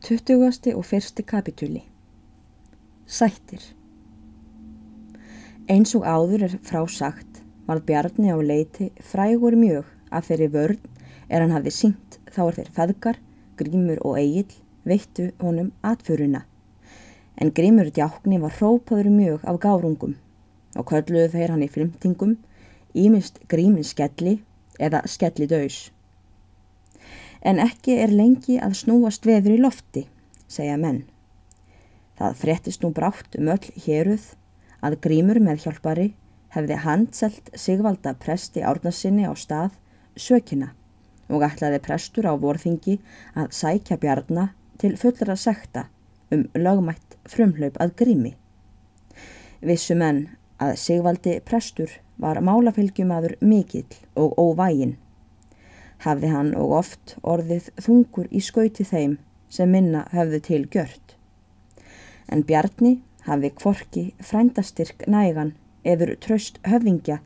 20. og 1. kapitúli Sættir Eins og áður er frásagt varð Bjarni á leiti frægur mjög að þeirri vörn er hann hafði syngt þá er þeir feðgar, grímur og eigil veittu honum atföruna en grímur djákni var hrópaður mjög af gárungum og kölluðu þeir hann í flimtingum ímist grímin skelli eða skelli döys en ekki er lengi að snúast veður í lofti, segja menn. Það frettist nú brátt um öll héruð að grímur með hjálpari hefði handselt Sigvalda presti árnarsinni á stað sökina og ætlaði prestur á vorþingi að sækja bjarna til fullra sekta um lögmætt frumhlaup að grími. Vissu menn að Sigvaldi prestur var málafylgjumadur mikill og óvæginn hafði hann og oft orðið þungur í skauti þeim sem minna höfðu til gjört. En Bjarni hafði kvorki frændastyrk nægan eður tröst höfingja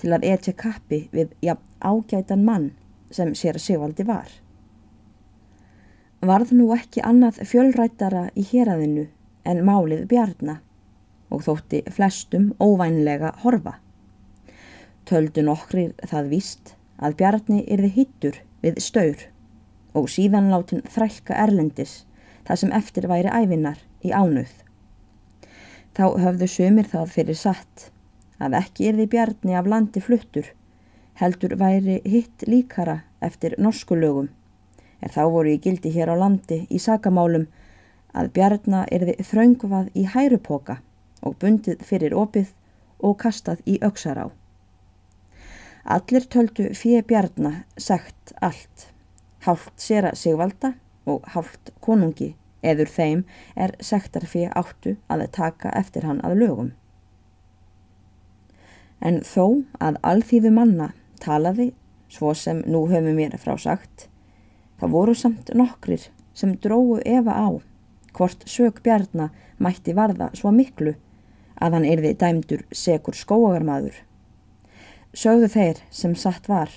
til að etja kappi við ja, ágætan mann sem sér Sigvaldi var. Varð nú ekki annað fjölrættara í héræðinu en málið Bjarna og þótti flestum óvænlega horfa. Töldu nokkrir það víst að Bjarni yrði hittur við staur og síðan látin þrælka erlendis það sem eftir væri æfinar í ánuð. Þá höfðu sömur það fyrir satt að ekki yrði Bjarni af landi fluttur, heldur væri hitt líkara eftir norsku lögum, er þá voru í gildi hér á landi í sakamálum að Bjarna yrði þraungvað í hærupoka og bundið fyrir opið og kastað í auksará. Allir töldu fyrir bjarna sagt allt, hálft sér að sigvalda og hálft konungi eður þeim er sektar fyrir áttu að taka eftir hann að lögum. En þó að alþýðu manna talaði, svo sem nú höfum mér frá sagt, það voru samt nokkrir sem dróðu Eva á hvort sög bjarna mætti varða svo miklu að hann erði dæmdur segur skóagarmadur sögðu þeir sem satt var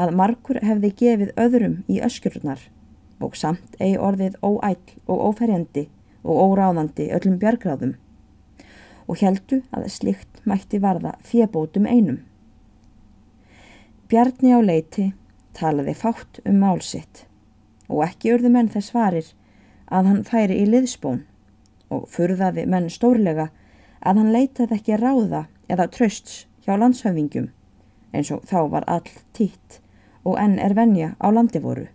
að margur hefði gefið öðrum í öskjurnar og samt eigi orðið óæll og óferjandi og óráðandi öllum björgráðum og heldu að slikt mætti varða fjebótum einum. Bjarni á leiti talaði fátt um málsitt og ekki urðu menn þess varir að hann færi í liðspón og furðaði menn stórlega að hann leitaði ekki ráða eða trösts hjá landshöfingjum eins og þá var all títt og enn er venja á landi voru.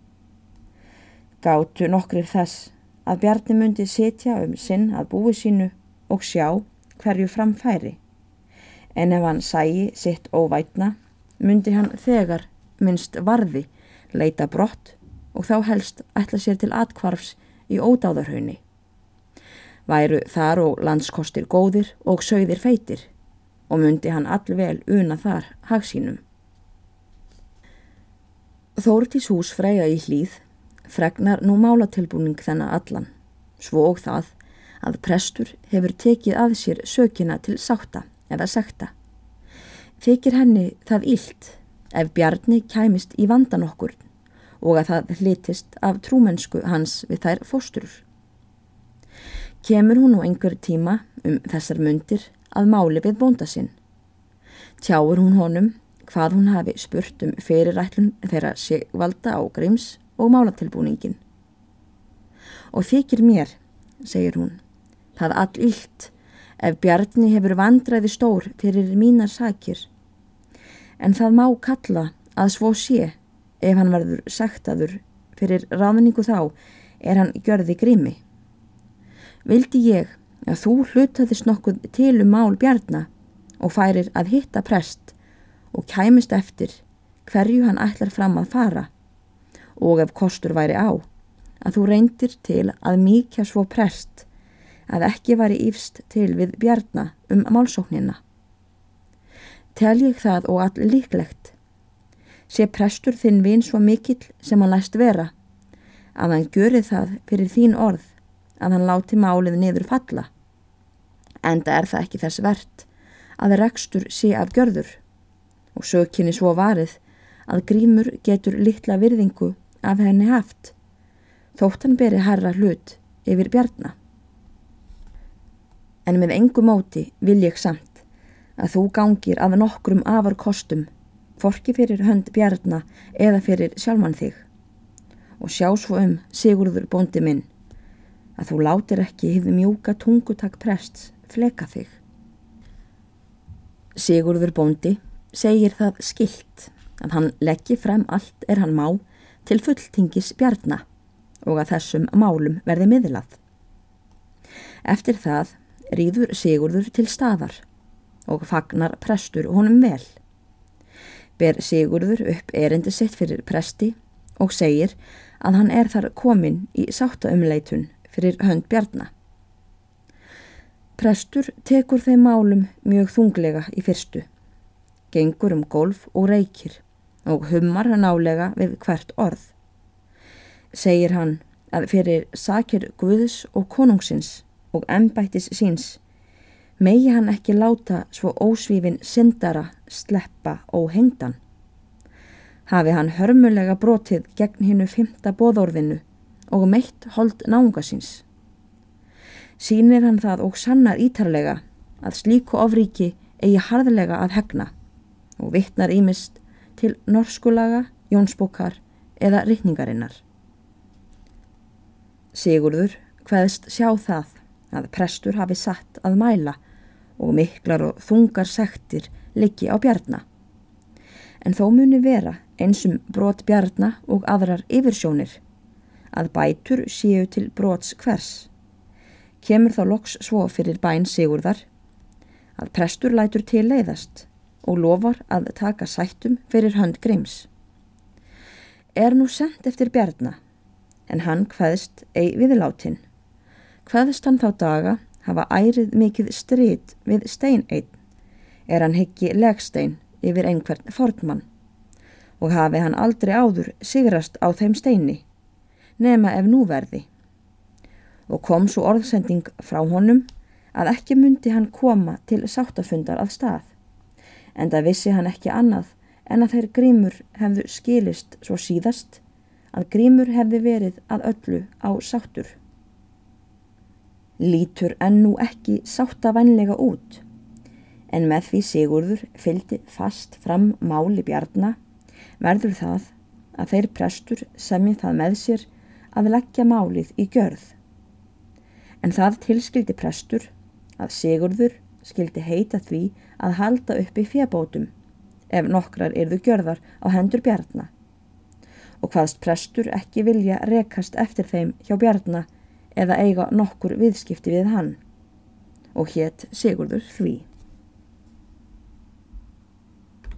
Gáttu nokkrir þess að Bjarni myndi setja um sinn að búi sínu og sjá hverju framfæri en ef hann sæi sitt óvætna myndi hann þegar minnst varði leita brott og þá helst ætla sér til atkvarfs í ódáðarhaunni. Væru þar og landskostir góðir og sögðir feitir og myndi hann allvel una þar hagsínum. Þórtís hús freyja í hlýð fregnar nú málatilbúning þennan allan, svo og það að prestur hefur tekið að sér sökina til sátta eða sekta. Þykir henni það ílt ef Bjarni kæmist í vandan okkur og að það hlitist af trúmennsku hans við þær fósturur. Kemur hún nú einhver tíma um þessar myndir að máli við bónda sinn. Tjáur hún honum hvað hún hafi spurt um fyrirætlun þeirra sigvalda á grims og málatilbúningin. Og þykir mér, segir hún, það all illt ef Bjarni hefur vandraði stór fyrir mínar sakir. En það má kalla að svo sé ef hann verður sagtaður fyrir ráðningu þá er hann gjörði grimi. Vildi ég að þú hlutaðist nokkuð til um mál bjarnar og færir að hitta prest og kæmist eftir hverju hann ætlar fram að fara og ef kostur væri á að þú reyndir til að míkja svo prest að ekki væri ífst til við bjarnar um málsóknina. Tel ég það og all líklegt. Sé prestur þinn vin svo mikill sem hann læst vera að hann göri það fyrir þín orð að hann láti málið niður falla. Enda er það ekki þess verðt að rekstur sé af gjörður. Og sökinni svo varið að grímur getur litla virðingu af henni haft þótt hann beri herra hlut yfir bjarna. En með engu móti vil ég samt að þú gangir að nokkrum afar kostum, forki fyrir hönd bjarna eða fyrir sjálfmann þig. Og sjá svo um Sigurður bóndi minn að þú látir ekki hið mjúka tungutak prests fleka þig. Sigurður bóndi segir það skilt að hann leggji frem allt er hann má til fulltingis bjarna og að þessum málum verði miðlað. Eftir það rýður Sigurður til staðar og fagnar prestur honum vel. Ber Sigurður upp erindi sitt fyrir presti og segir að hann er þar komin í sáttaumleitun fyrir hönd bjarna. Prestur tekur þeim málum mjög þunglega í fyrstu, gengur um golf og reykir og hummar hann álega við hvert orð. Segir hann að fyrir sakir Guðs og konungsins og ennbættis síns megi hann ekki láta svo ósvífin syndara sleppa og hengdan hafi hann hörmulega brotið gegn hinnu fymta bóðorðinu og meitt hold nánga síns. Sýnir hann það og sannar ítarlega að slíku ofríki eigi harðlega að hegna og vittnar ímist til norskulaga, jónsbókar eða rittningarinnar. Sigurður hvaðist sjá það að prestur hafi satt að mæla og miklar og þungar sektir liggi á bjarna. En þó muni vera einsum brot bjarna og aðrar yfirsjónir, að bætur séu til brots hvers. Kemur þá loks svo fyrir bæn Sigurðar að prestur lætur til leiðast og lofar að taka sættum fyrir hönd Greims. Er nú sendt eftir bjarna, en hann hvaðist ei viðláttinn. Hvaðist hann þá daga hafa ærið mikið strid við steineinn, er hann heggi legstein yfir einhvern fornmann og hafi hann aldrei áður sigrast á þeim steini, nema ef nú verði. Og kom svo orðsending frá honum að ekki myndi hann koma til sáttafundar að stað, en það vissi hann ekki annað en að þeir grímur hefðu skilist svo síðast að grímur hefði verið að öllu á sáttur. Lítur ennú ekki sáttavænlega út, en með því Sigurður fylgdi fast fram máli bjarna verður það að þeir prestur semja það með sér að leggja málið í gjörð. En það tilskildi prestur að Sigurður skildi heita því að halda upp í fjabótum ef nokkrar erðu gjörðar á hendur bjarna og hvaðst prestur ekki vilja rekast eftir þeim hjá bjarna eða eiga nokkur viðskipti við hann og hétt Sigurður því.